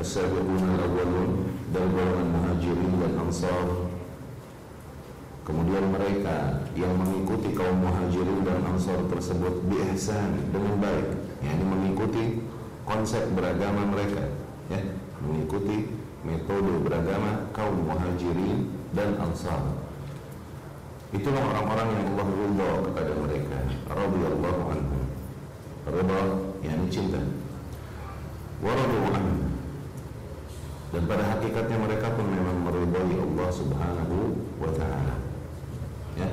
as-sabiqun al-awwalun dari golongan muhajirin dan ansar. Kemudian mereka yang mengikuti kaum muhajirin dan ansar tersebut biihsan dengan baik. Yakni mengikuti konsep beragama mereka ya. Mengikuti metode beragama kaum muhajirin dan ansar. Itulah orang-orang yang Allah ridha kepada mereka radhiyallahu anhum ridha yakni cinta. Waradu anhu dan pada hakikatnya mereka pun memang meridai Allah Subhanahu wa taala. Ya.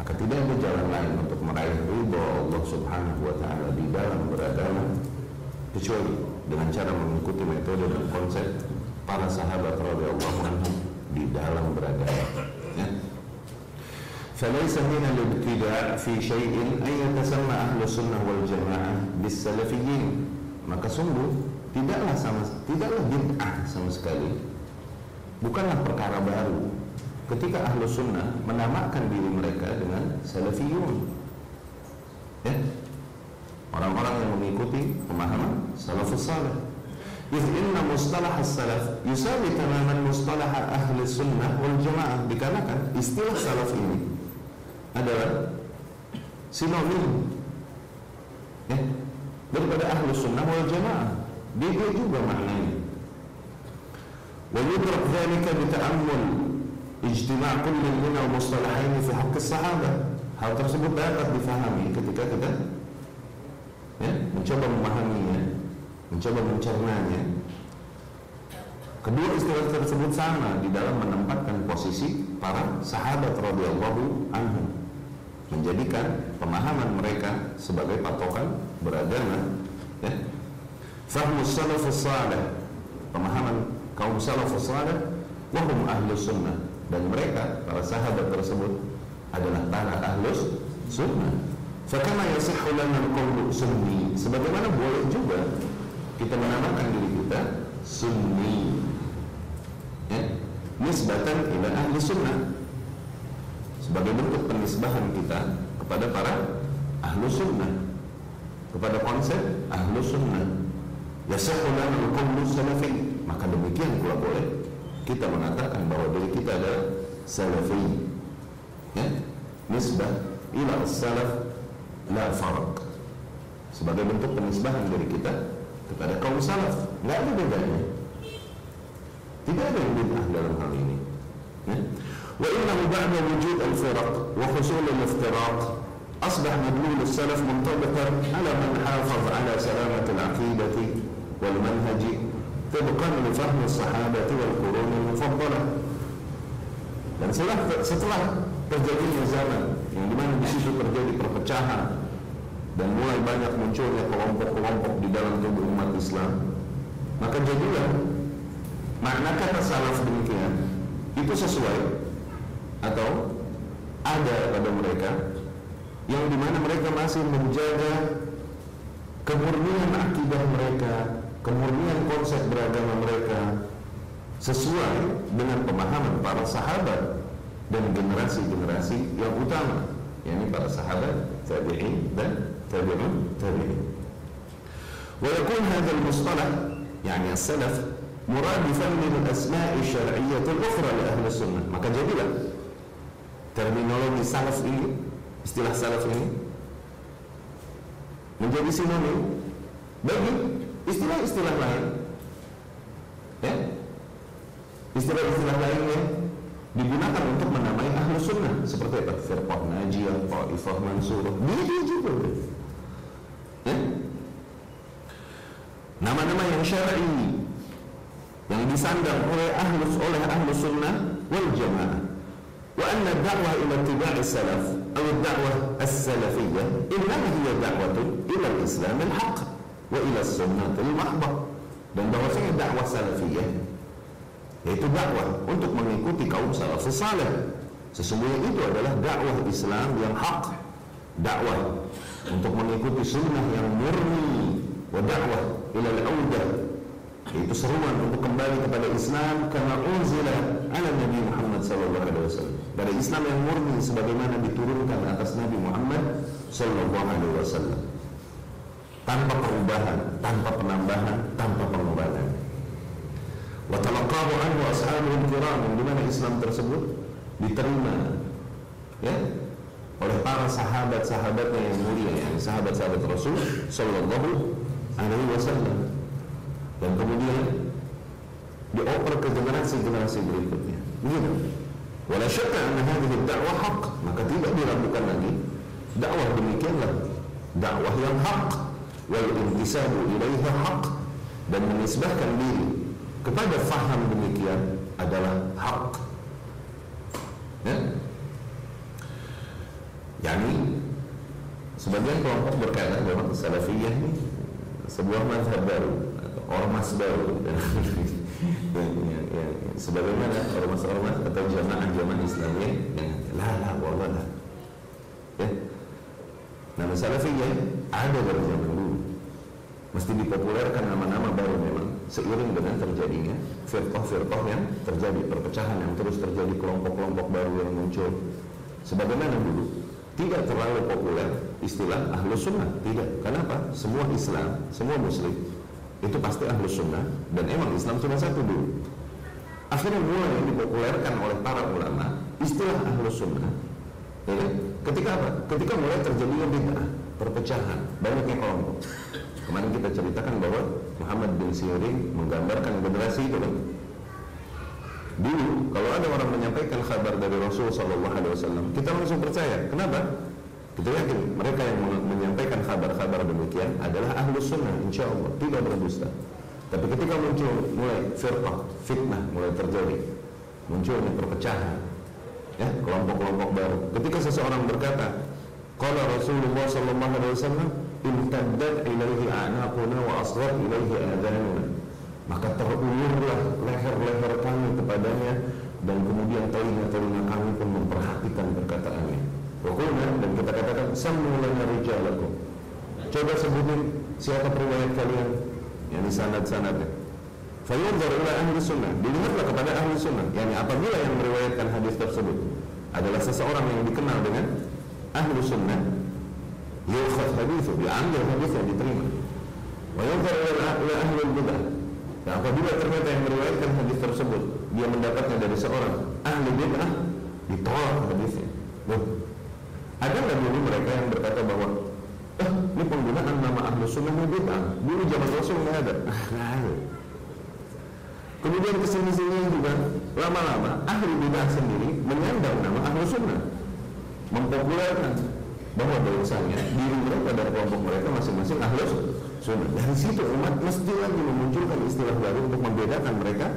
Maka tidak ada jalan lain untuk meraih ridha Allah Subhanahu wa taala di dalam beragama kecuali dengan cara mengikuti metode dan konsep para sahabat radhiyallahu anhum di dalam beragama. Ya. فليس من الابتداع في شيء أن يتسمى أهل السنة والجماعة بالسلفيين maka sungguh tidaklah sama tidaklah bid'ah sama sekali bukanlah perkara baru ketika ahlu sunnah menamakan diri mereka dengan salafiyun ya orang-orang yang mengikuti pemahaman salafus salih إذ إن مصطلح السلف يساوي تماما مصطلح أهل السنة والجماعة dikarenakan istilah salaf ini adalah sinonim ya daripada ahlu sunnah wal jamaah dia juga maknanya. Wa yudrak dhalika bita'ammul ijtima' kulli min al-mustalahain fi haqq sahabah hal tersebut dapat difahami ketika kita ya, mencoba memahaminya mencoba mencernanya. Kedua istilah tersebut sama di dalam menempatkan posisi para sahabat radhiyallahu anhum menjadikan pemahaman mereka sebagai patokan beragama ya fahmu salafus salih pemahaman kaum salafus salih wahum ahlus sunnah. Dan mereka para sahabat tersebut adalah para ahlus sunnah. Fakama yasihhu lana al sunni. Sebagaimana boleh juga kita menamakan diri kita sunni. Ya nisbatan ila ahli sunnah. Sebagai bentuk penisbahan kita kepada para ahlu sunnah. Kepada konsep ahlu sunnah yasahhu lana al salafi maka demikian pula boleh kita mengatakan bahwa diri kita adalah salafi ya nisbah ila salaf la farq sebagai bentuk penisbahan diri kita kepada kaum salaf nggak ada bedanya tidak ada yang bid'ah dalam hal ini ya وإنه بعد وجود الفرق وحصول الافتراق أصبح مدلول السلف منطبقا على من حافظ على سلامة العقيدة والمنهج طبقا لفهم الصحابة والقرون المفضلة dan setelah setelah terjadinya zaman yang dimana di situ terjadi perpecahan dan mulai banyak munculnya kelompok-kelompok di dalam tubuh umat Islam maka jadilah makna kata salaf demikian itu sesuai atau ada pada mereka yang dimana mereka masih menjaga kemurnian akidah mereka, kemurnian konsep beragama mereka sesuai dengan pemahaman para sahabat dan generasi-generasi yang utama yakni para sahabat tabi'in dan tabi'un tabi'in. Wa yakun hadzal mustalah yani as-salaf muradifan lil asma'i syar'iyyah ukhra li ahli sunnah. Maka jadilah terminologi salaf ini istilah salaf ini menjadi sinonim bagi istilah-istilah lain. Ya. Istilah-istilah lain ya, digunakan untuk menamai ahlu sunnah. Seperti apa? Firqah najiyah ta'ifah mansur. Dia juga. Ya. Nama-nama yang syar'i yang disandang oleh ahlu oleh ahlu sunnah wal jamaah. Wa anna da'wah ila tiba'i salaf atau da'wah as-salafiyyah innama hiya da'watun ila Islam al-haqq wa ila sunnatil mahbah dan bahwasanya dakwah salafiyah yaitu dakwah untuk mengikuti kaum salafus saleh. Sesungguhnya itu adalah dakwah Islam yang hak. Dakwah untuk mengikuti sunnah yang murni wa dakwah ila al-audah itu seruan untuk kembali kepada Islam karena unzila ala Nabi Muhammad sallallahu alaihi wasallam. Dari Islam yang murni sebagaimana diturunkan atas Nabi Muhammad sallallahu alaihi wasallam tanpa perubahan, tanpa penambahan, tanpa pengurangan. anhu ashabul kiram di mana Islam tersebut? Diterima ya oleh para sahabat-sahabatnya yang mulia ya, sahabat-sahabat Rasul sallallahu alaihi wasallam. Dan kemudian dioper ke generasi-generasi berikutnya. Begitu wala syakka anna hadhihi dakwah haq maka tidak diragukan lagi. Dakwah demikianlah. Dakwah yang hak wal intisabu ilaiha dan menisbahkan diri kepada faham demikian adalah hak ya? Yani sebagian kelompok berkata bahwa salafiyah ini sebuah mazhab baru atau ormas baru. Ya, ya, ya, sebagaimana ormas-ormas atau jamaah-jamaah Islamiyah yang la la wallah la ya? Nama salafiyah ada dulu mesti dipopulerkan nama-nama baru memang seiring dengan terjadinya firqah-firqah yang terjadi perpecahan yang terus terjadi kelompok-kelompok baru yang muncul. Sebagaimana dulu tidak terlalu populer istilah ahlus sunnah tidak. Kenapa? Semua Islam semua muslim itu pasti ahlus sunnah dan emang Islam cuma satu dulu. Akhirnya mulai dipopulerkan oleh para ulama istilah ahlus sunnah ya kan? ketika apa? ketika mulai terjadinya bid'ah perpecahan banyaknya kelompok kemarin kita ceritakan bahwa Muhammad bin Sirin menggambarkan generasi itu kan Dulu kalau ada orang menyampaikan kabar dari Rasul Sallallahu Alaihi Wasallam, kita langsung percaya. Kenapa? Kita yakin mereka yang menyampaikan kabar-kabar demikian adalah ahlu sunnah, insya Allah tidak berdusta. Tapi ketika muncul mulai firqah, fitnah mulai terjadi, munculnya perpecahan, ya kelompok-kelompok baru. Ketika seseorang berkata, kalau Rasulullah Sallallahu Alaihi Wasallam, intadad ilaihi anaquna wa asghar ilaihi adanuna maka terulurlah leher-leher kami kepadanya dan kemudian telinga-telinga kami pun memperhatikan perkataannya. Pokoknya dan kita katakan samulana rijalakum. Coba sebutin siapa periwayat kalian yang di sanad-sanadnya. Fayunzar ila ahli sunnah. Dilihatlah kepada ahli sunnah. Yani apabila yang meriwayatkan hadis tersebut adalah seseorang yang dikenal dengan ahli sunnah, yukhad hadithu, diambil hadisnya diterima. Wa yunzar ila ahli bidah Nah, apabila ternyata yang meriwayatkan hadis tersebut dia mendapatnya dari seorang ahli bid'ah, ditolak hadisnya. Loh, ada nggak dulu mereka yang berkata bahwa eh ini penggunaan nama ahlu sunnah bid'ah dulu zaman rasul nggak ada, ah, nggak ada. Kemudian ke sini sini juga lama-lama ahli bid'ah sendiri menyandang nama ahlu sunnah, mempopulerkan bahwa bahwasanya diri mereka dan kelompok mereka masing-masing ahlu sunnah. Dari situ umat mesti lagi memunculkan istilah baru untuk membedakan mereka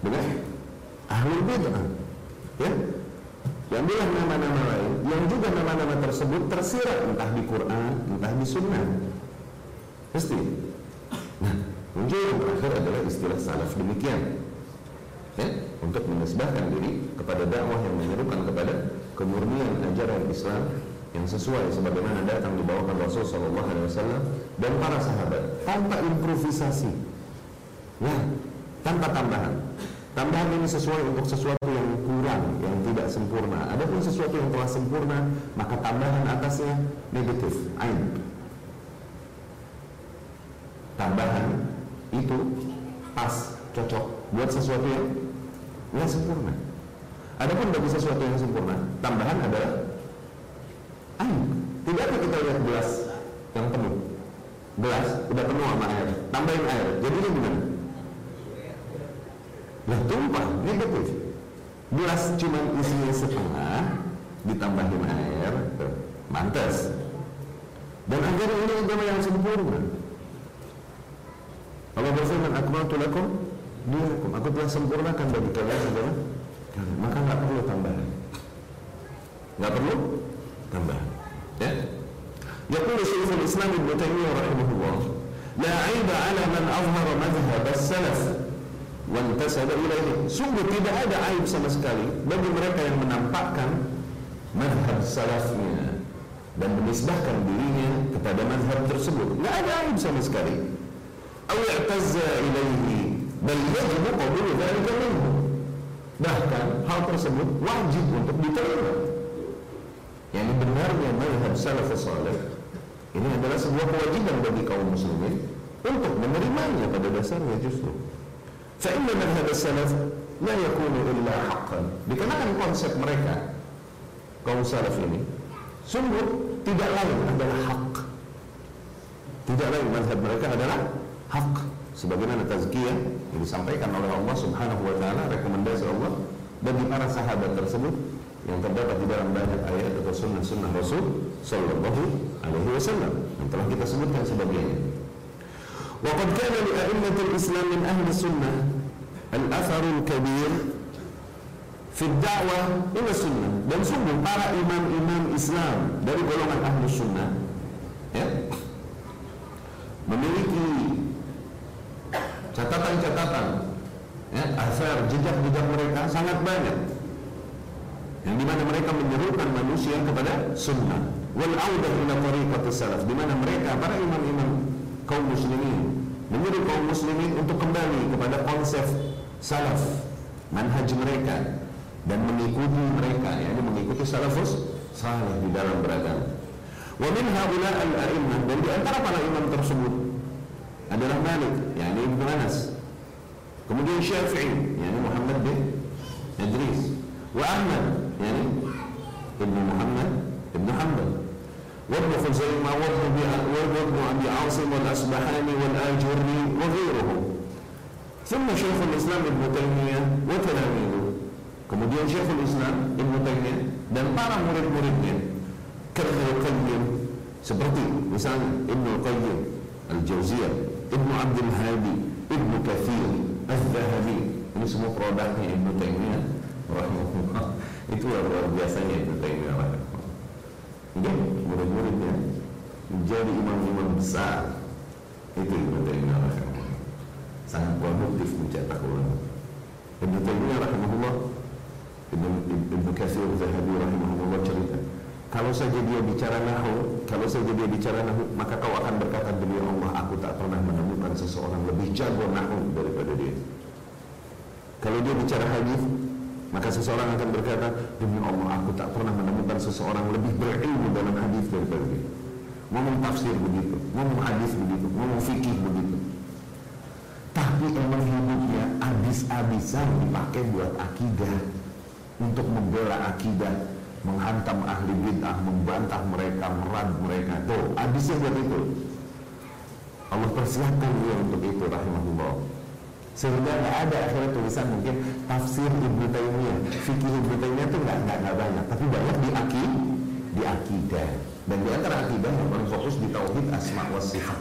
dengan ahli bid'ah. Ya, Diambillah nama-nama lain yang juga nama-nama tersebut tersirat entah di Quran, entah di Sunnah. Pasti. Nah, muncul yang terakhir adalah istilah salaf demikian. Ya, untuk menisbahkan diri kepada dakwah yang menyerukan kepada kemurnian ajaran Islam yang sesuai sebagaimana datang dibawakan Rasul Shallallahu Alaihi Wasallam dan para sahabat tanpa improvisasi, ya tanpa tambahan. Tambahan ini sesuai untuk sesuatu yang kurang, yang tidak sempurna. Adapun sesuatu yang telah sempurna, maka tambahan atasnya negatif, ain. Tambahan itu pas, cocok buat sesuatu yang nggak sempurna. Adapun bagi sesuatu yang sempurna, tambahan adalah air. Tidakkah kita lihat gelas yang penuh? Gelas udah penuh sama air, tambahin air. Jadinya gimana? Lah tumpah, negatif. Gelas cuma isinya setengah, ditambahin air, mantas. Dan agar ini agama yang sempurna. Allah berfirman, akmaltu lakum dinakum. Aku telah sempurnakan bagi kalian agama. Maka nggak perlu tambahan. Nggak perlu tambah ya يقول شيخ الإسلام ابن تيمية رحمه الله لا عيب على من أظهر مذهب السلف وانتسب إليه sungguh tidak ada aib sama sekali bagi mereka yang menampakkan madhab salafnya dan menisbahkan dirinya kepada madhab tersebut nggak ada aib sama sekali أو اعتز إليه بل يجب قبول ذلك منه bahkan hal tersebut wajib untuk diterima yang benarnya mazhab salafus salih ini adalah sebuah kewajiban bagi kaum muslimin untuk menerimanya pada dasarnya justru. Fa'inna melihat salaf la yakunu illa haqqan. dikenakan konsep mereka kaum salaf ini sungguh tidak lain adalah hak. Tidak lain madhab mereka adalah hak. Sebagaimana tazkiyah yang disampaikan oleh Allah Subhanahu wa taala rekomendasi Allah bagi para sahabat tersebut yang terdapat di dalam banyak ayat atau sunnah-sunnah Rasul Sallallahu Alaihi Wasallam yang telah kita sebutkan sebagiannya. وقد كان لأئمة الإسلام من أهل السنة الأثر الكبير في الدعوة إلى السنة dan sungguh para imam-imam Islam dari golongan ahli sunnah ya, memiliki catatan-catatan ya, asar jejak-jejak mereka sangat banyak yang di mana mereka menyerukan manusia kepada sunnah. Wal audah ila tariqatis salaf. Di mana mereka para imam-imam kaum muslimin menyeru kaum muslimin untuk kembali kepada konsep salaf manhaj mereka dan mengikuti mereka yakni mengikuti salafus salih di dalam beragama. Wa min haula al a'immah dan di antara para imam tersebut adalah Malik yakni Ibnu Anas. Kemudian Syafi'i yakni Muhammad bin Idris. Wa Ahmad yakni Ibnu Muhammad Ibnu Hanbal وابن خزيمة وابن أبي عاصم والأسبحاني والآجري وغيرهم ثم شيخ الإسلام ابن تيمية وتلاميذه kemudian Syekhul Islam Ibn Taimiyah dan para murid-muridnya Ibnu Qayyim seperti misalnya Ibnu Qayyim Al-Jauziyah Ibnu Abdul Hadi Ibnu Kathir Az-Zahabi ini semua produknya Ibnu Taimiyah rahimahullah itu luar biasanya Ibnu Taimiyah rahimahullah Oke, murid-muridnya menjadi imam-imam besar. Itu Ibnu Taimiyah rahimahullah sangat produktif mencetak ulama. Ibnu Taimiyah rahimahullah Ibnu Ibnu Katsir Zahabi rahimahullah cerita kalau saja dia bicara nahu kalau saja dia bicara nahu maka kau akan berkata demi Allah aku tak pernah menemukan seseorang lebih jago nahu daripada dia kalau dia bicara hadis maka seseorang akan berkata demi Allah aku tak pernah menemukan seseorang lebih berilmu dalam hadis daripada dia. Ngomong tafsir begitu ngomong hadis begitu ngomong fikih begitu. Tapi emang hidupnya habis-habisan dipakai buat akidah. Untuk membela akidah menghantam ahli bid'ah membantah mereka merad mereka. Tuh habisnya buat itu. Allah persiapkan dia untuk itu rahimahullah sehingga nggak ada akhirnya tulisan mungkin tafsir Ibnu Taimiyah fikih Ibnu Taimiyah itu nggak nggak banyak. Tapi banyak di akid di akidah. Dan di antara akidah yang paling fokus di tauhid asma wa sifat.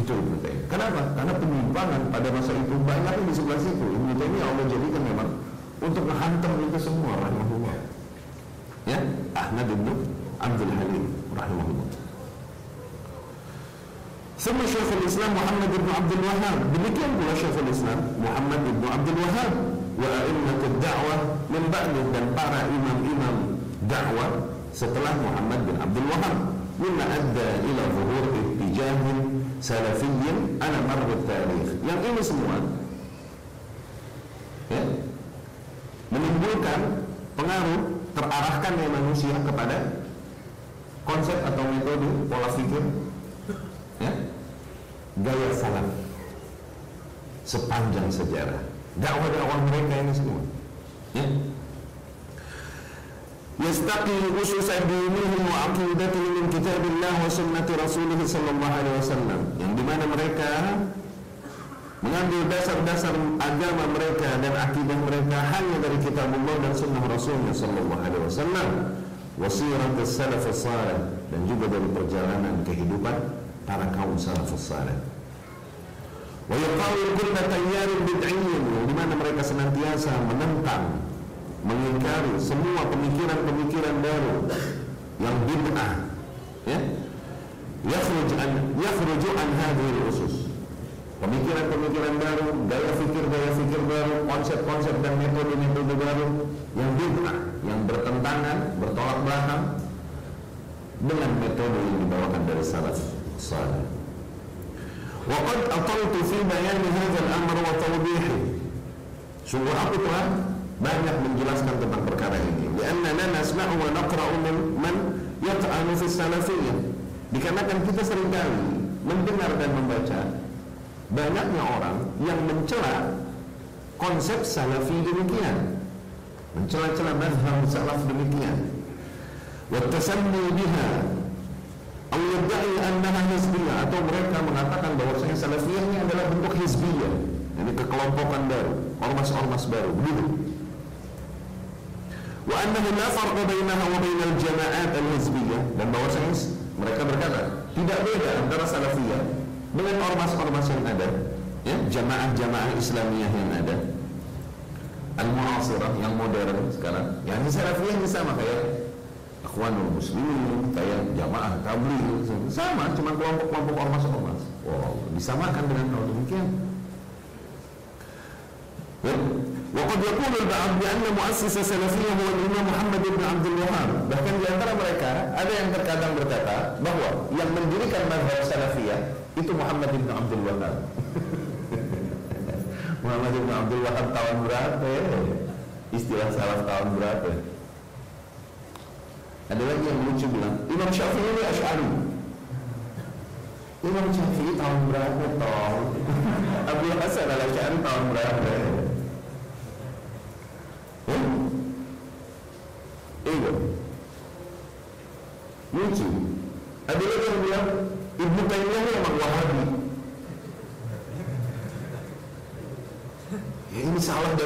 Itu Ibnu Taimiyah. Kenapa? Karena penyimpangan pada masa itu banyak di sebelah situ. Ibnu Taimiyah Allah jadikan memang untuk menghantam itu semua rahimahullah. Ya? Ahmad bin Abdul Halim rahimahullah sama Syekhul Islam Muhammad bin Abdul Wahab. Demikian pula Syekhul Islam Muhammad bin Abdul Wahab wa a'immatud da'wah min dan para imam-imam dakwah setelah Muhammad bin Abdul Wahab. Mimma adda ila zuhur ittijah salafiyyin ala marru tarikh. Yang ini semua ya, menimbulkan pengaruh terarahkannya manusia kepada konsep atau metode pola pikir ya gaya salaf sepanjang sejarah dakwah-dakwah mereka ini semua ya يستقي أسس دينهم وعقيدتهم من كتاب الله وسنة رسوله صلى الله عليه وسلم yang dimana mereka mengambil dasar-dasar agama mereka dan akidah mereka hanya dari kitab Allah dan sunnah Rasulnya sallallahu alaihi wasallam wasirat salaf salih dan juga dari perjalanan kehidupan para kaum salafus salih wa yaqawil kulla tayyarin bid'iyyin di mana mereka senantiasa menentang mengingkari semua pemikiran-pemikiran baru yang bid'ah ya. Yakhruj an yakhruju an hadhihi usus pemikiran-pemikiran baru gaya fikir-gaya fikir baru konsep-konsep dan metode-metode baru yang bid'ah yang bertentangan bertolak belakang dengan metode yang dibawakan dari salaf salih وقد أطلت في بيان هذا الأمر وتوضيحه sungguh aku telah banyak menjelaskan tentang perkara ini. Karena nasma'u wa naqra'u man yat'anu fi salafiyyah. Dikarenakan kita seringkali mendengar dan membaca banyaknya orang yang mencela konsep salafi demikian mencela-cela mazhab salaf demikian wattasammu biha atau yadda'i annaha hizbiyah atau mereka mengatakan bahwasanya salafiyah ini adalah bentuk hizbiyah. Ini kekelompokan baru ormas-ormas baru begitu. Wa annahu la farqa bainaha wa bainal jama'at al-hizbiyah. Dan bahwasanya mereka berkata tidak beda antara salafiyah dengan ormas-ormas yang ada ya jamaah-jamaah Islamiyah yang ada. Al-mu'asirah yang modern sekarang. Yang salafiyah ini sama kayak Akhwanul Muslimin kayak jamaah tabligh sama cuma kelompok-kelompok ormas ormas wow disamakan dengan hal demikian ya. Waqad yaqulu ba'd bi anna mu'assisa salafiyyah huwa Imam Muhammad bin Abdul Wahab. Bahkan di antara mereka ada yang terkadang berkata bahwa yang mendirikan madrasah salafiyah itu Muhammad bin Abdul Wahab. Muhammad bin Abdul Wahab tahun berapa ya? Istilah salaf tahun berapa ya? Ada lagi yang lucu bilang, Imam Syafi'i ini Ash'ari. Imam Syafi'i tahun berapa tahun? Abu Hasan al Ash'ari tahun berapa? Hmm? Iya. Lucu. Ada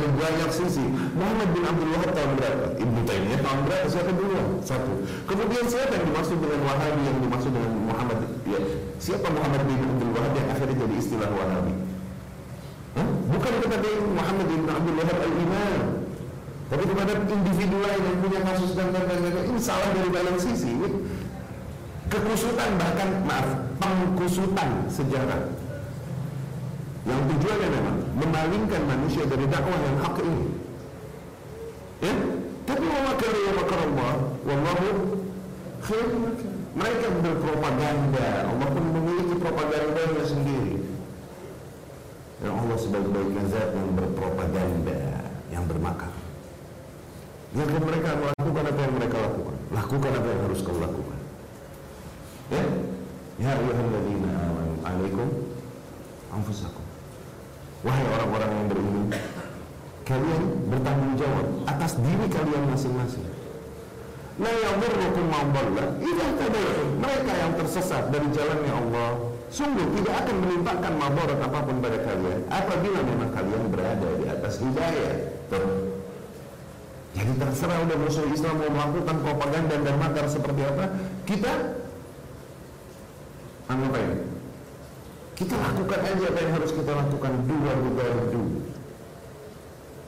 dari banyak sisi. Muhammad bin Abdul Wahab tahun berapa? Ibnu Taimiyah tahun berapa? Siapa dulu? Satu. Kemudian siapa yang dimaksud dengan Wahabi yang dimaksud dengan Muhammad? Ya, siapa Muhammad bin Abdul Wahab yang akhirnya jadi istilah Wahabi? Hah? Bukan kepada Muhammad bin Abdul Wahab al-Imam, tapi kepada individu lain yang punya kasus dan dan dan, dan. ini salah dari banyak sisi. Ini kekusutan bahkan maaf pengkusutan sejarah yang tujuannya memang memalingkan manusia dari dakwah yang hak ini. Ya, tapi makar Allah, wallahu Mereka berpropaganda, Allah pun memiliki propagandanya sendiri. Dan Allah sebaik-baiknya zat yang berpropaganda, yang bermakar. Biarkan mereka melakukan apa yang mereka lakukan. Lakukan apa yang harus kau lakukan. Ya, ya ayyuhalladzina amanu alaikum anfusakum. Wahai orang-orang yang beriman, kalian bertanggung jawab atas diri kalian masing-masing. La yadurrukum man dhalla idza. Mereka yang tersesat dari jalannya Allah sungguh tidak akan menimpakan mabarat apa pun pada kalian apabila memang kalian berada di atas hidayah. Tuh. Jadi terserah udah musuh Islam mau melakukan propaganda dan makar seperti apa, kita anggap aja kita lakukan aja apa yang harus kita lakukan dua dua dua.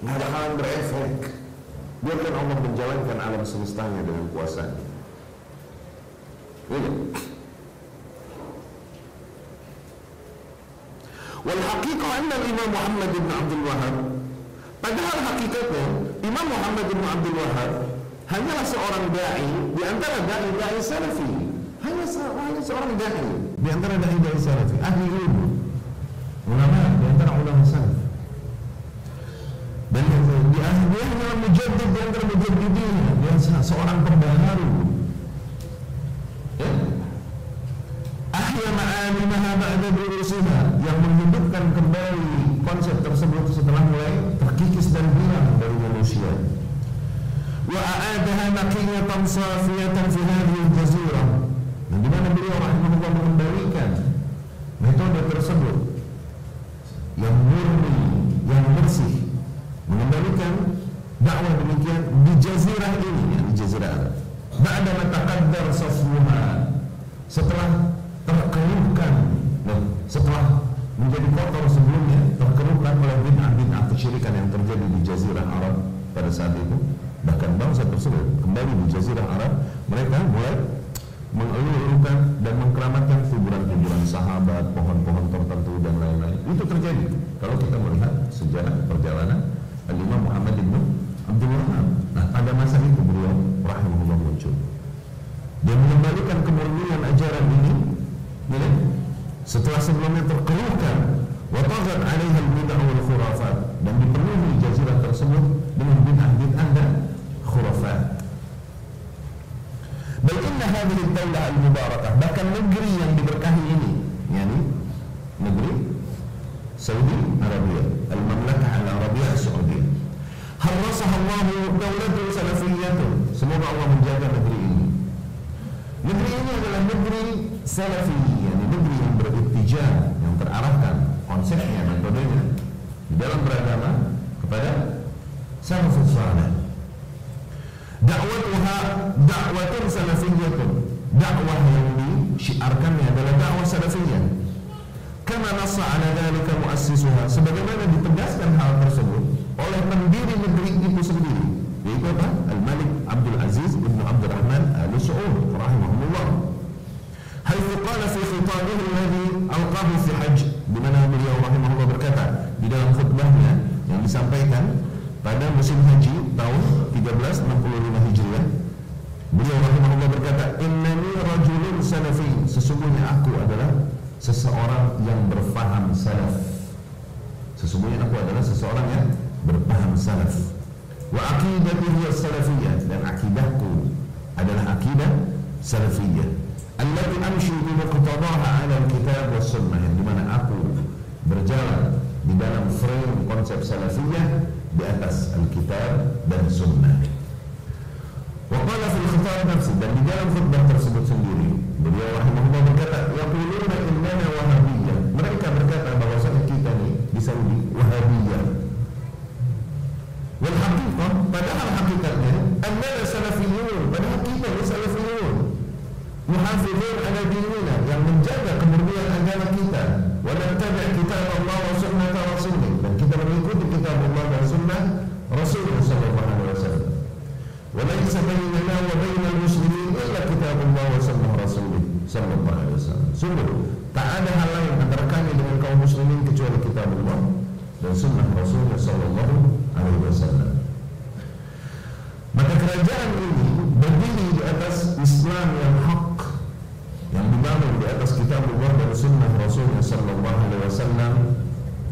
Nggak bakalan berefek. Biarkan Allah menjalankan alam semestanya dengan kuasanya. Iya. Wal haqiqah anna Imam Muhammad bin Abdul Wahab Padahal hakikatnya Imam Muhammad bin Abdul Wahab hanyalah seorang dai di antara dai-dai salafi. Hanya, hanya seorang dai di antara dai-dai salafi, ahli ilmu, ulama di antara ulama salaf. Dan di akhir dia adalah mujaddid di antara mujaddidin, dia seorang pembaharu. Ya. Ahya ma'alimaha ba'da yang menghidupkan kembali konsep tersebut setelah mulai terkikis dan hilang dari manusia. Wa a'adaha naqiyatan safiyatan fi hadhihi al-jazirah di mana beliau rahimahullah mengembalikan metode tersebut yang murni, yang bersih, mengembalikan dakwah demikian di jazirah ini, ya, di jazirah. Arab. Ba'da mataqaddar safruha setelah terkeruhkan nah, setelah menjadi kotor sebelumnya terkeruhkan oleh bid'ah-bid'ah kesyirikan yang terjadi di jazirah Arab pada saat itu. Bahkan bangsa tersebut kembali di jazirah Arab. Mereka mulai mengeluh-elukan dan mengkeramatkan kuburan-kuburan sahabat, pohon-pohon tertentu dan lain-lain. Itu terjadi kalau kita melihat sejarah perjalanan Al-Imam Muhammad bin Abdul Wahab. Nah, pada masa itu beliau rahimahullah muncul. Dia mengembalikan kemurnian ajaran ini ya, setelah sebelumnya terkeluhkan wa taghat 'alaiha al-bid'ah wal khurafat dan dipenuhi jazirah tersebut dengan bid'ah-bid'ah dan khurafat. Bal inna hadhihi bahkan negeri yang diberkahi ini, yakni negeri Saudi Arabia, al-Mamlakah al-Arabia Saudi. Harrasaha Allah daulatun salafiyyah Semoga Allah menjaga negeri ini. Negeri ini adalah negeri salafi, yakni negeri yang beriktijah, yang terarahkan konsepnya, metodenya di dalam beragama kepada salafus salih. Dakwah dakwatun salafiyyatun. Dakwah yang disyiarkannya adalah dakwah salafiyah. Kama nassa ala dhalika muassisuha sebagaimana ditegaskan hal tersebut oleh pendiri negeri itu sendiri yaitu apa? Al-Malik Abdul Aziz Ibn Abdul Rahman Al-Su'ud rahimahullah Haythu qala fi khitabihi alladhi alqahu fi hajj di mana beliau rahimahullah berkata di dalam khutbahnya yang disampaikan pada musim haji tahun 1365 Hijriah beliau rahimahullah berkata innani rajulun salafi. Sesungguhnya aku adalah seseorang yang berfaham salaf. Sesungguhnya aku adalah seseorang yang berpaham salaf. Wa aqidatu hiya salafiyah dan akidahku adalah akidah salafiyah allati amshi bi muqtadaha ala alkitab was sunnah. Yang di mana aku berjalan di dalam frame konsep salafiyah di atas alkitab dan sunnah wa qala fil khitab nafsi. Dan di dalam khutbah tersebut sendiri beliau rahimahullah berkata yaquluna innana wahabiyyah mereka berkata bahwasanya kita nih di Saudi wahabiyyah wal haqiqah padahal hakikatnya annana salafiyun. Padahal kita ni salafiyun. Muhafizun ala dinina yang menjaga kemurnian agama kita bainana wa bainal muslimin illa kitab Allah wa sunnah rasulih sallallahu alaihi wasallam sungguh tak ada hal lain antara dengan kaum muslimin kecuali kitab Allah dan sunnah Rasulullah sallallahu alaihi wasallam maka kerajaan ini berdiri di atas Islam yang hak yang dibangun di atas kitab Allah dan sunnah Rasulullah sallallahu alaihi wasallam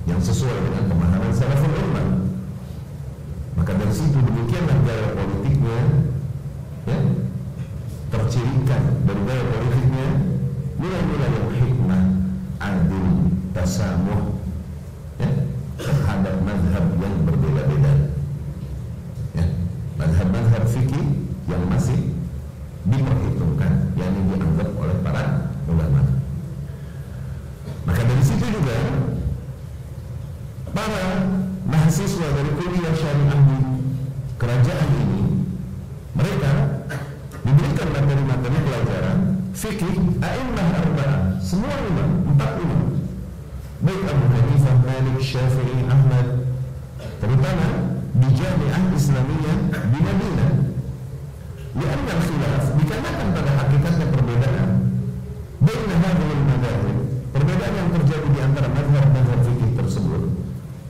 yang sesuai dengan pemahaman salaful ummah. Maka dari situ demikianlah gaya politiknya ya, tercirikan dari gaya politiknya nilai-nilai yang hikmah, adil, tasamuh ya, terhadap madhab yang berbeda-beda. fikih a'immah arba'ah. Semua imam empat imam. Baik Abu Hanifah, Malik, Syafi'i, Ahmad. Terutama di Jami'ah Islamiyah di Madinah. Lianna khilaf dikarenakan pada hakikatnya perbedaan Baina hadhil madhab Perbedaan yang terjadi di antara madhab-madhab fikih tersebut.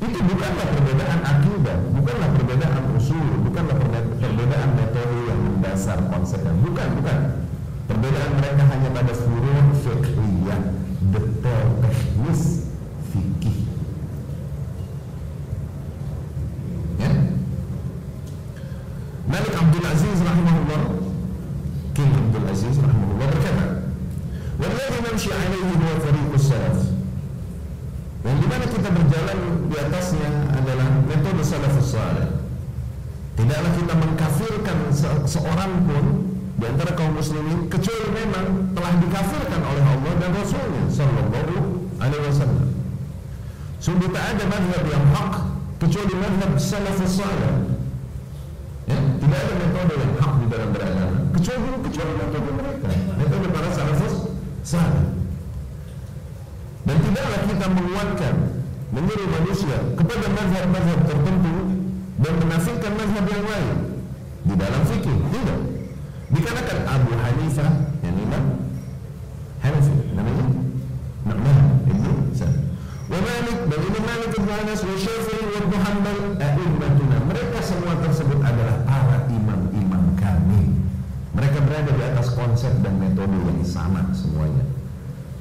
Itu bukanlah perbedaan akidah Bukanlah perbedaan usul Bukanlah perbedaan metode yang mendasar konsepnya Bukan, bukan perbedaan mereka hanya pada furu' fiqhiyah detail teknis fikih. Ya. Malik Abdul Aziz rahimahullah King Abdul Aziz rahimahullah berkata Walladhi namshi alaihi huwa tariqus salaf. Yang di mana kita berjalan di atasnya adalah metode salafus salih. Tidaklah kita mengkafirkan se seorang pun di antara kaum muslimin kecuali memang telah dikafirkan oleh Allah dan Rasulnya sallallahu alaihi wasallam. Sungguh tak ada mazhab yang hak kecuali mazhab salafus salih. Ya, tidak ada metode yang hak di dalam beragama kecuali kecuali metode mereka, metode para salafus salih. Dan tidaklah kita menguatkan menyuruh manusia kepada mazhab-mazhab tertentu dan menafikan mazhab yang lain di dalam fikih tidak dikarenakan Abu Hanifah yang imam Hanafi namanya Nu'man ibnu Sa'd. Wa Malik dan Imam Malik bin Anas wa Syafi'i wa Ibnu Hanbal a'immatuna. Mereka semua tersebut adalah para imam-imam kami. Mereka berada di atas konsep dan metode yang sama semuanya.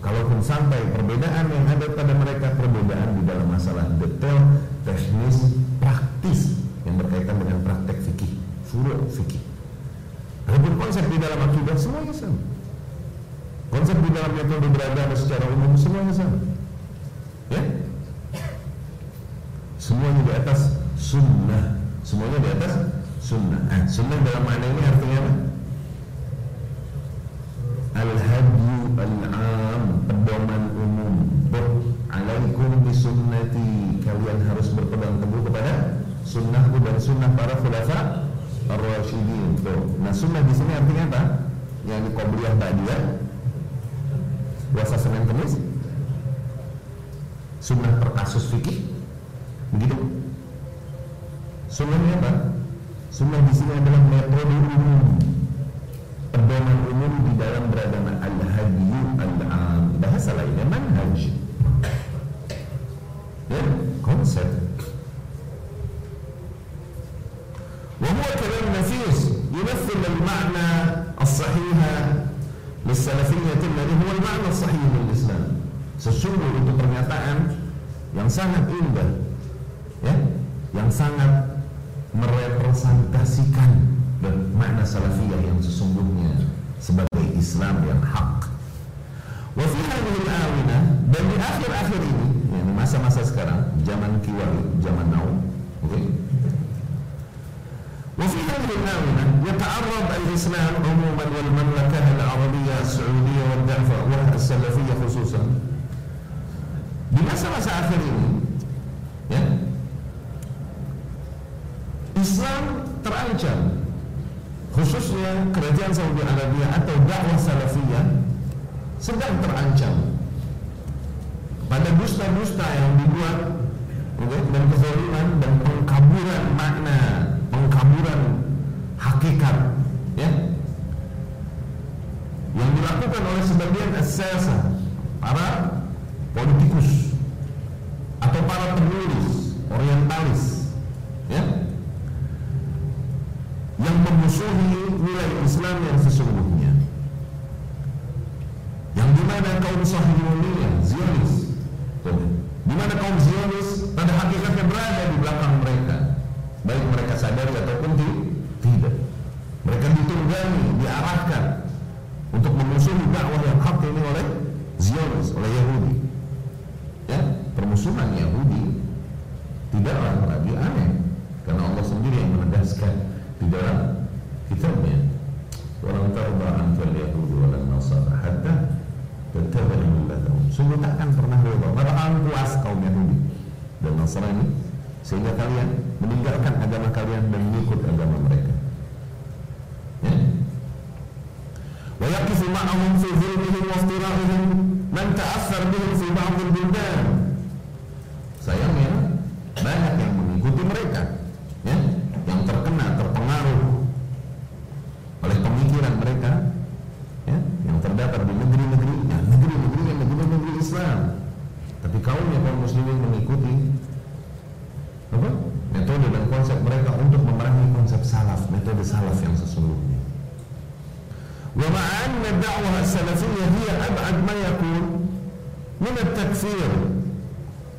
Kalaupun sampai perbedaan yang ada pada mereka perbedaan di dalam masalah detail, teknis, praktis yang berkaitan dengan praktek fikih, furu' fikih. Konsep di dalam akidah semuanya sama. Konsep di dalam metode beragama secara umum semuanya sama. Ya? Semuanya di atas sunnah, semuanya di atas sunnah eh, sunnah dalam makna ini artinya apa? al-hadyu al-am pedoman umum alaikum bisunnati kalian harus berpegang teguh kepada sunnahku dan sunnah para khulafa ar-rasyidin nah sunnah di sini artinya apa? yang di Qobliyah Ba'diyah puasa Senin Kemis sunnah per kasus fikih begitu sunnahnya apa? sunnah di sini adalah metode umum pedoman umum di dalam beragama al-hadyu al-am bahasa lainnya manhaj ya konsep وهو كلام نفيس يمثل المعنى الصحيح للسلفية الذي هو المعنى الصحيح للإسلام sesungguh itu pernyataan yang sangat indah ya yang sangat merepresentasikan dan makna salafiyah yang sesungguhnya sebagai Islam yang hak. Wa fi hadhihi al dan di akhir-akhir ini, yakni masa-masa sekarang, zaman kiwali, zaman now, oke? Okay? وفي هذه الآونة يتعرض الإسلام عموما والمملكة العربية السعودية والدعوة والسلفية خصوصا di masa-masa akhir ini ya Islam terancam khususnya kerajaan Saudi Arabia atau dakwah salafiyah sedang terancam pada dusta-dusta yang dibuat okay, dan kezaliman dan pengkaburan makna pengkaburan hakikat ya. Yang dilakukan oleh sebagian asasa para politikus atau para penulis orientalis ya yang memusuhi nilai Islam yang sesungguhnya. Yang di mana kaum Sahiyuniyah Zionis sadari ataupun tidak. Mereka ditunggangi, diarahkan untuk memusuhi dakwah yang hak ini oleh Zionis, oleh Yahudi. Ya, permusuhan Yahudi tidaklah lagi aneh karena Allah sendiri yang menegaskan di dalam kitabnya walau tarda anfal yahudi walan nasara hatta tattabi'a millatahum sungguh takkan pernah rela bakalan puas kaum Yahudi dan Nasrani sehingga kalian meninggalkan agama kalian dan mengikut agama mereka. Ya? Wa yaqifu ma'ahum fi dhulmihim wa iftira'ihim man ta'athar bihim fi ba'd al-buldan sebelumnya. Wa ma'an da'wah as-salafiyyah hiya ab'ad ma yakun min at-takfir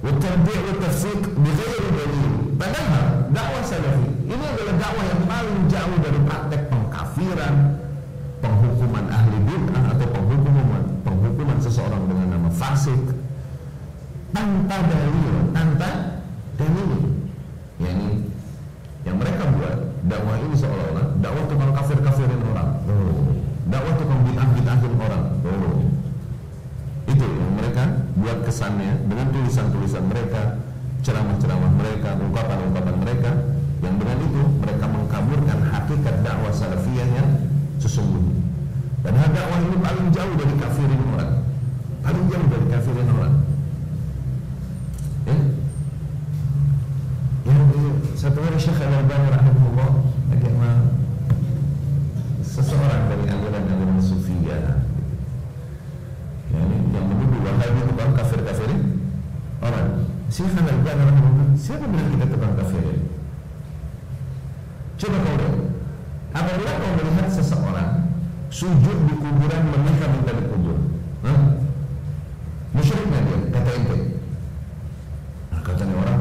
wa tarbi' wa tafsiq bighairi dalil. Padahal dakwah salafi ini adalah dakwah yang paling jauh dari praktek pengkafiran, penghukuman ahli bid'ah atau penghukuman penghukuman seseorang dengan nama fasik tanpa dalil, tanpa dalil. Kesannya dengan tulisan-tulisan mereka ceramah-ceramah mereka ungkapan-ungkapan mereka yang dengan itu mereka mengkaburkan hakikat dakwah salafiyah yang sesungguhnya padahal dakwah ini paling jauh dari kafirin orang. Paling jauh dari kafirin orang Al-Albani rahimahullah siapa bilang kita tukang kafirin coba kau lihat. Apabila kau melihat seseorang sujud di kuburan meminta-minta di kubur musyrik nggak dia kata ente nah, katanya orang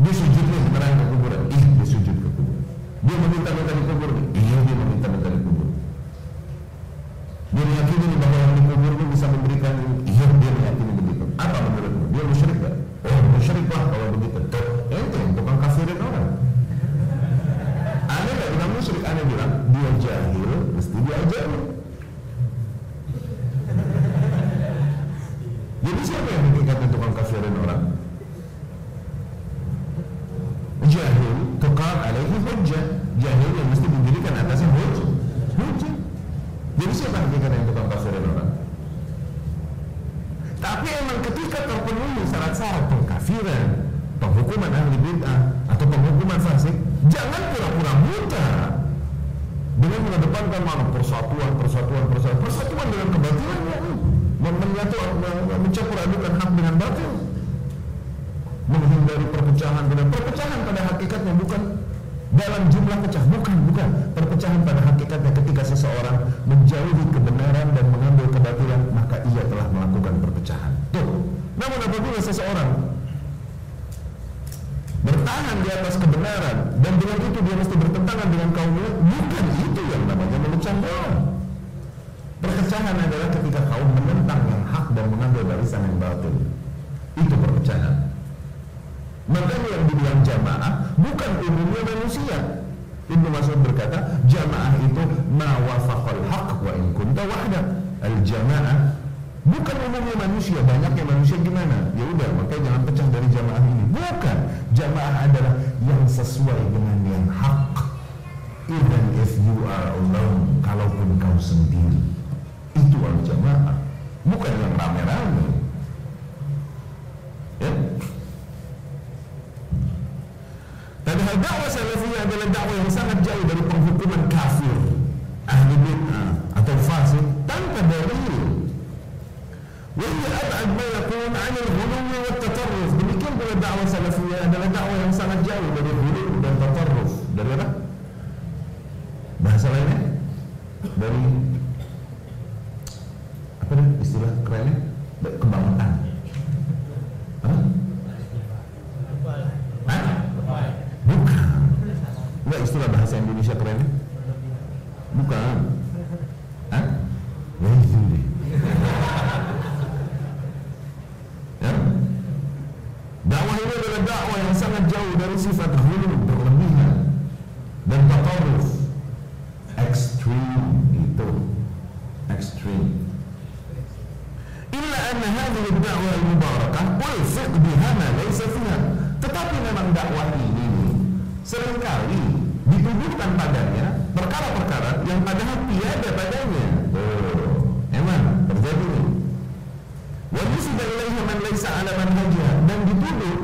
dia sujud nih sekarang ke kuburan. Ih dia sujud ke kubur dia meminta-minta di kubur iya dia meminta-minta di kubur dia meyakini bahwa yang di kubur itu bisa memberikan dalam jumlah pecah. Bukan bukan. Perpecahan pada hakikatnya ketika seseorang menjauhi kebenaran dan mengambil kebatilan maka ia telah melakukan perpecahan. Tuh. Namun apabila seseorang bertahan di atas kebenaran dan dengan itu dia mesti bertentangan dengan kaumnya bukan itu yang namanya memecah belah perpecahan adalah ketika kaum menentang yang hak dan mengambil barisan yang batil. Itu perpecahan. Makanya yang dibilang jamaah bukan umumnya manusia Ibnu Mas'ud berkata jamaah itu mawafaqal haq wa in kunta wahda al jamaah Bukan umumnya manusia, banyaknya manusia gimana? Ya udah, makanya jangan pecah dari jamaah ini. Bukan, jamaah adalah yang sesuai dengan yang hak. Even if you are alone, kalaupun kau sendiri, itu al jamaah, bukan yang rame-rame. Ya? Padahal dakwah salafiyah adalah dakwah yang sangat jauh dari penghukuman kafir, ahli bid'ah atau fasik tanpa dalil وهي أبعد ما يكون عن الغلو والتطرف demikian pula dakwah salafiyah adalah dakwah yang sangat jauh dari ghulu dan tatarruf dari apa? bahasa lainnya dari apa nih istilah kerennya kebangetan Indonesia kerennya bukan Hah? ya itu Ya? Dakwah ini adalah dakwah yang sangat jauh dari sifat hulu berlebihan dan tataruf ekstrim itu ekstrim. Illa anna hadhihi ad-da'wah al-mubarakah ulfiq biha ma laysa fiha. Tetapi memang dakwah ini sering kali dituduhkan padanya perkara-perkara yang padahal tiada padanya. Oh, emang terjadi nih. Wajib ilaiha man laisa ala manhajha dan dituduh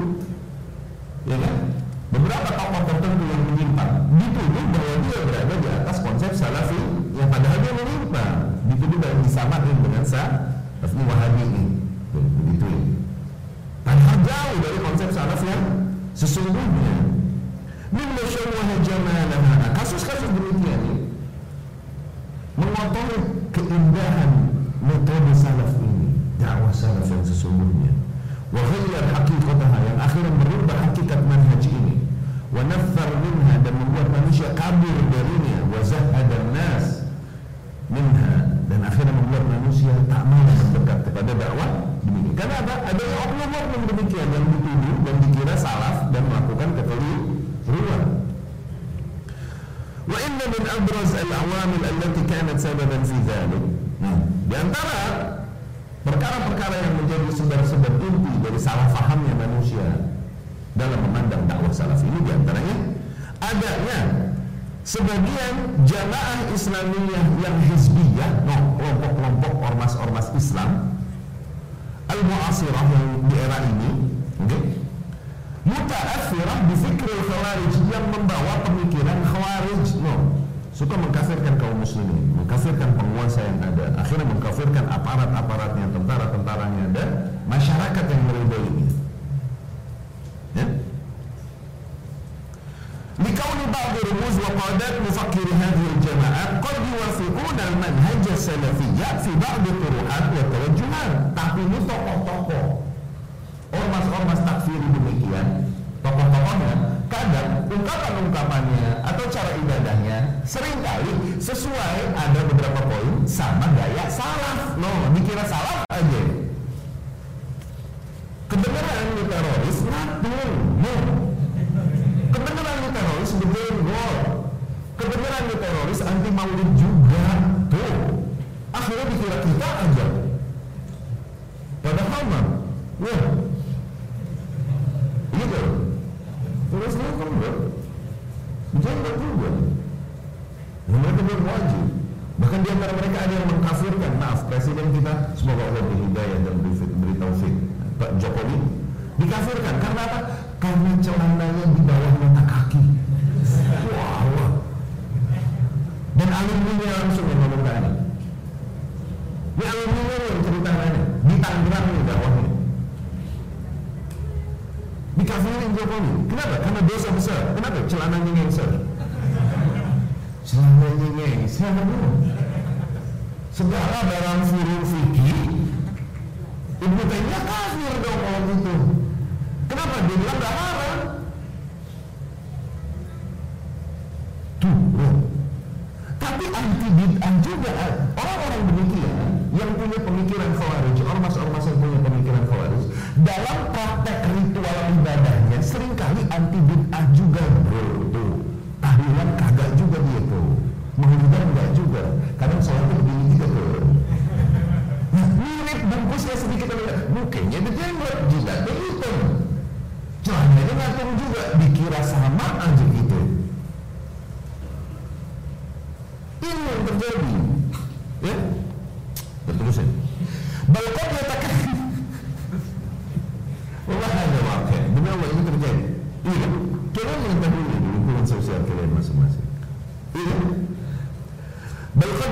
ya kan? Beberapa tokoh tertentu yang menyimpang. Dituduh bahwa dia berada di atas konsep salafi yang padahal dia menyimpang. Dituduh dan disamakan dengan salafi wahabi ini. Begitu padahal jauh dari konsep salaf yang sesungguhnya min masyawwaha jamalaha kasus-kasus demikian ini mengotori keindahan metode salaf ini dakwah salaf yang sesungguhnya. Wa ghayyar haqiqataha yang akhirnya merubah hakikat manhaj ini. Wa naffar minha dan membuat manusia kabur darinya. Wa zahada nas minha dan akhirnya membuat manusia tak mau mendekat kepada dakwah demikian. Karena ada ada oknum-oknum demikian yang dituduh dan dikira salaf dan melakukan kekeliruan inna min abraz al-awamil allati kanat sababan fi dhalik nah, di antara perkara-perkara yang menjadi sebab-sebab inti dari salah fahamnya manusia dalam memandang dakwah salaf ini di antaranya adanya sebagian jamaah Islamiyah yang hizbiyah, no, kelompok-kelompok ormas-ormas Islam al-mu'asirah yang di era ini, okay? mutaathirah bi fikril khawarij yang membawa pemikiran khawarij, no, suka mengkafirkan kaum muslimin, mengkafirkan penguasa yang ada, akhirnya mengkafirkan aparat-aparatnya, tentara-tentaranya dan masyarakat yang meridainya. Ya? لكون بعض رموز وقادات مفكر هذه الجماعات قد يوافقون المنهج السلفي في بعض الطروحات والتوجهات tapi ini tokoh-tokoh ormas-ormas takfir demikian tokoh-tokohnya kadang ungkapan-ungkapannya atau cara ibadahnya sering kali sesuai ada beberapa poin sama gaya salaf. No dikira salaf aja. Kebenaran di teroris nothing no. Kebenaran di teroris betul gol kebenaran di teroris anti maulid juga. Tuh. Akhirnya dikira kita aja. Padahal mah wah gitu terus lu kan bro enggak juga. Ya, mereka belum wajib. Bahkan di antara mereka ada yang mengkafirkan. Maaf, presiden kita semoga Allah beri hidayah dan beri taufik. Pak Jokowi dikafirkan karena apa? Karena celananya di bawah mata Jokowi. Kenapa? Karena dosa besar. Kenapa? Celananya ngengser. Celananya ngengser. Segala barang furul fikih Ibu Taimiyah kafir dong kalau gitu. Kenapa? Dia bilang gak haram. Tuh. Tapi anti bid'ah juga. Orang-orang demikian yang punya pemikiran khawarij, ormas-ormas yang punya pemikiran khawarij, dalam ibadahnya sering kali anti bid'ah juga, bro. Tuh, tahlilan kagak juga dia tuh. Menghidupkan enggak juga. Kadang sholatnya begini juga tuh. Nah, mirip bungkusnya sedikit lebih mukanya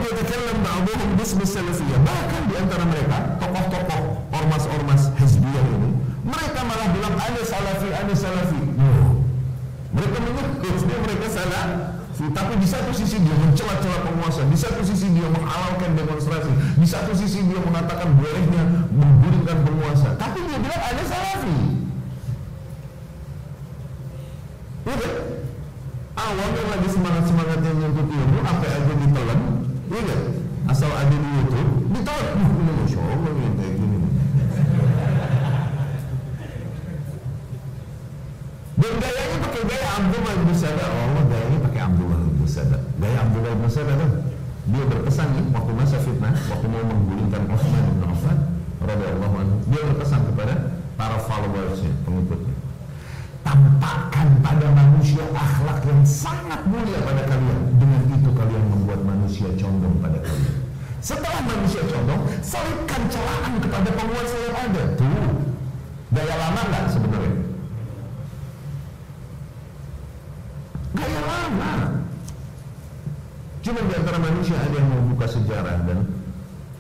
Yatakallam ba'duhum bismi salafiyah. Bahkan di antara mereka, tokoh-tokoh ormas-ormas hizbiyah ini, mereka malah bilang ada salafi, ada salafi. Oh. Mereka menyebut mereka salah tapi di satu sisi dia mencela-cela penguasa, di satu sisi dia menghalalkan demonstrasi, di satu sisi dia mengatakan bolehnya menggulingkan penguasa. Tapi dia bilang ada salafi. Iya kan? Yang lagi semangat-semangatnya nyentut ilmu, apa aja ditelan, iya kan? Asal ada di YouTube, ditelan. Uh, ini Masya Allah yang kayak gini. Dan gayanya pakai gaya Abdullah bin Sada. Allah gayanya pakai Abdullah bin Sada. Gaya Abdullah bin Sada tuh dia berpesan nih waktu masa fitnah, waktu mau menggulingkan Utsman bin Affan radhiyallahu anhu, dia berpesan kepada para followersnya, pengikutnya. Tampakkan pada manusia akhlak yang sangat mulia pada kalian. Dengan itu kalian membuat manusia condong pada kalian. Setelah manusia condong, selipkan celaan kepada penguasa yang ada. Tuh, gaya lama nggak sebenarnya? Gaya lama. Cuma di antara manusia ada yang membuka sejarah dan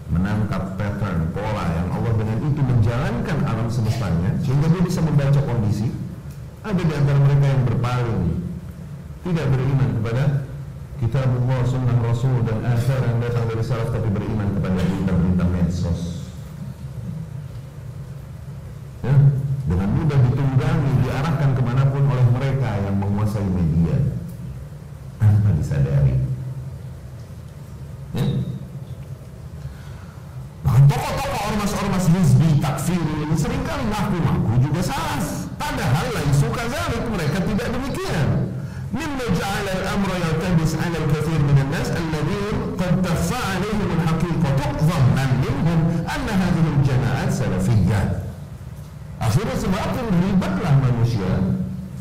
menangkap pattern, pola yang Allah dengan itu menjalankan alam semestanya sehingga dia bisa membaca kondisi. Ada di antara mereka yang berpaling, tidak beriman kepada kitab Allah, sunnah Rasul dan asar yang datang dari salaf tapi beriman kepada berita-berita medsos. Ya, dengan mudah ditunggangi, diarahkan ke mana pun oleh mereka yang menguasai media tanpa disadari. Ya? Bahkan tokoh-tokoh ormas-ormas hizbi takfir ini sering kali ngaku-ngaku juga salah. Padahal suka zat mereka tidak demikian. Mimma ja'ala al-amra yaltabis 'ala al-kathir min an-nas alladhina qad tafa 'alayhim al-haqiqatu dhannan minhum anna hadhihi al-jama'at salafiyyah. Akhirnya semakin ribatlah manusia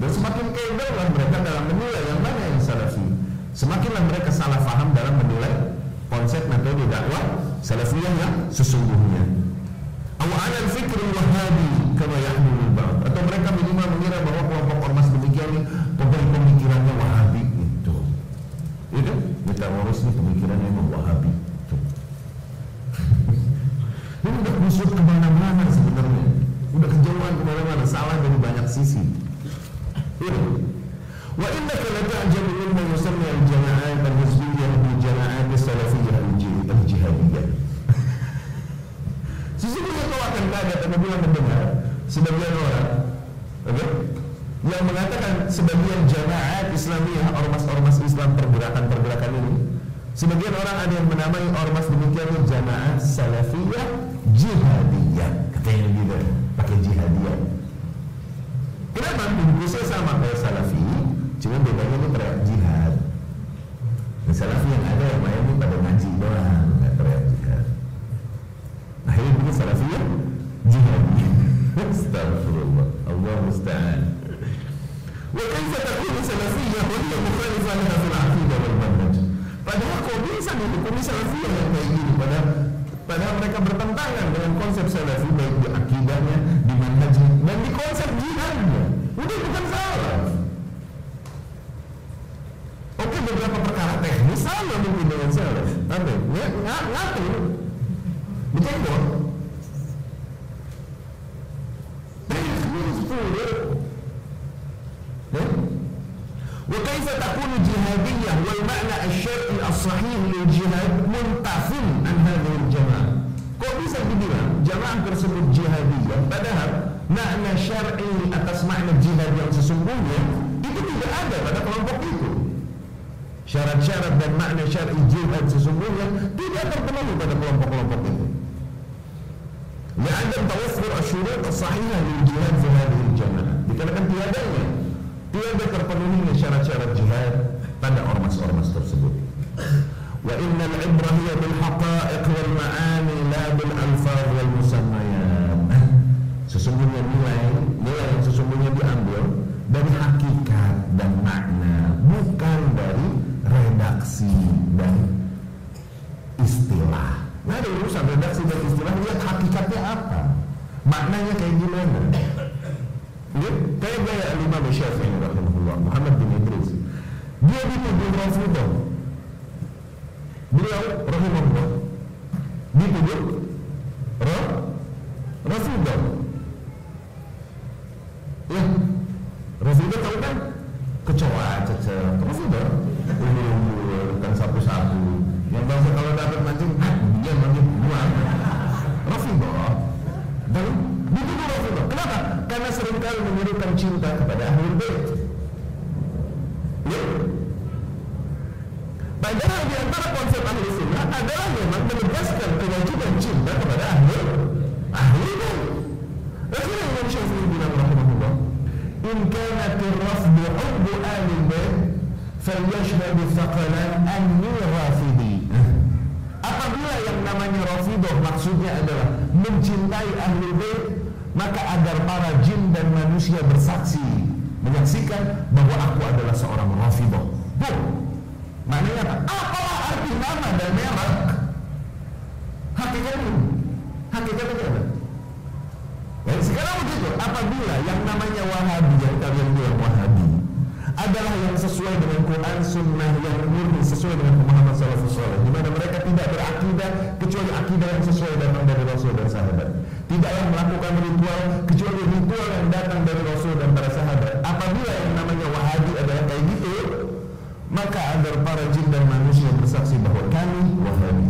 dan semakin kegellah mereka dalam menilai yang mana yang salafi. Semakinlah mereka salah faham dalam menilai konsep metode dakwah salafiyah yang sesungguhnya. Awal al-fikr al-wahabi kama yahmulu atau mereka minimal mengira bahwa kelompok ormas demikian ini pemikirannya wahabi itu. Itu teroris ini pemikirannya memang wahabi. Itu. Ini udah kusut ke mana-mana sebenarnya udah kejauhan ke mana-mana salah dari banyak sisi ini wa innaka la ta'jabu mimma yusammi al-jama'at al-hizbiyyah bil jama'at as-salafiyyah al-jihadiyyah sesungguhnya kau akan kaget apabila mendengar sebagian orang okay, yang mengatakan sebagian jamaat Islamiyah ormas-ormas Islam pergerakan-pergerakan ini sebagian orang ada yang menamai ormas demikian jamaat salafiyah jihadiyah katanya gitu pakai jihadiyah. Kenapa? Bungkusnya sama kayak salafi, cuma bedanya ini jihad. Dan salafi yang ada yang ini pada ngaji doang, Astagfirullah, Allah ini salafiyah wa hiya mukhalifah laha fil aqidah wal manhaj. Padahal kok bisa salafiyah yang kayak gini padahal padahal mereka bertentangan dengan konsep salafi baik di akidahnya, di manhajnya dan di konsep jihadnya. Udah bukan salah. Oke beberapa perkara teknis sama mungkin dengan salaf. Tapi ng ng ngatur. Teknis وكيف تكون جهادية والمعنى الشرعي الصحيح للجهاد منتف عن هذه الجماعة Kok bisa dibilang jamaah tersebut jihadiyah padahal makna syar'i atas makna jihad yang sesungguhnya itu tidak ada pada kelompok itu. Syarat-syarat dan makna syar'i jihad sesungguhnya tidak terpenuhi pada kelompok-kelompok itu. لعدم توفر الشروط الصحيحة للجهاد في هذه الجماعة dikarenakan tiadanya tiada terpenuhinya syarat-syarat jihad pada ormas-ormas tersebut. Wa innal ibrah hiya bil haqa'iq wal ma'ani la bil alfaz wal musammayat. Sesungguhnya nilai nilai yang sesungguhnya diambil dari hakikat dan makna bukan dari redaksi dan istilah. Nah ada urusan redaksi dan istilah lihat hakikatnya apa. Maknanya kayak gimana Kayak gaya Imam Syafi'i rahimahullah Muhammad bin Idris dia dituduh Rafidah beliau rahimahullah dituduh Ra Rafidah karena sering kali menyerukan cinta kepada ahlul bait ya Padahal di antara konsep ahli sunnah adalah memang menegaskan kewajiban cinta kepada ahli ahli bait. Akhirnya Imam Syafi'i bilang rahimahullah, "In kanat ar-rafd hubbu ahli bait, falyashhad thaqalan anni rafidi." Apabila yang namanya rafidah maksudnya adalah mencintai ahli bait, maka agar para jin dan manusia bersaksi menyaksikan bahwa aku adalah seorang rafidah. Boom. Maknanya apa? Apalah arti nama dan merek? Hakikatnya, hakikatnya apa? Baik, sekarang begitu. Apabila yang namanya Wahabi yang kalian bilang Wahabi adalah yang sesuai dengan Quran, Sunnah yang murni sesuai dengan pemahaman salafus saleh, di mana mereka tidak berakidah kecuali akidah yang sesuai datang dari Rasul dan sahabat. Tidak yang melakukan ritual kecuali ritual yang datang dari Rasul dan para sahabat. Apabila yang namanya Wahabi adalah kayak gitu, maka agar para jin dan manusia bersaksi bahwa kami Wahabi.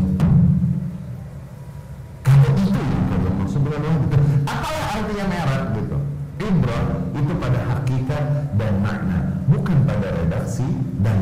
Kalau itu kalau maksud dengan gitu. apalah artinya merah gitu? Ibrah itu pada hakikat dan makna, bukan pada redaksi dan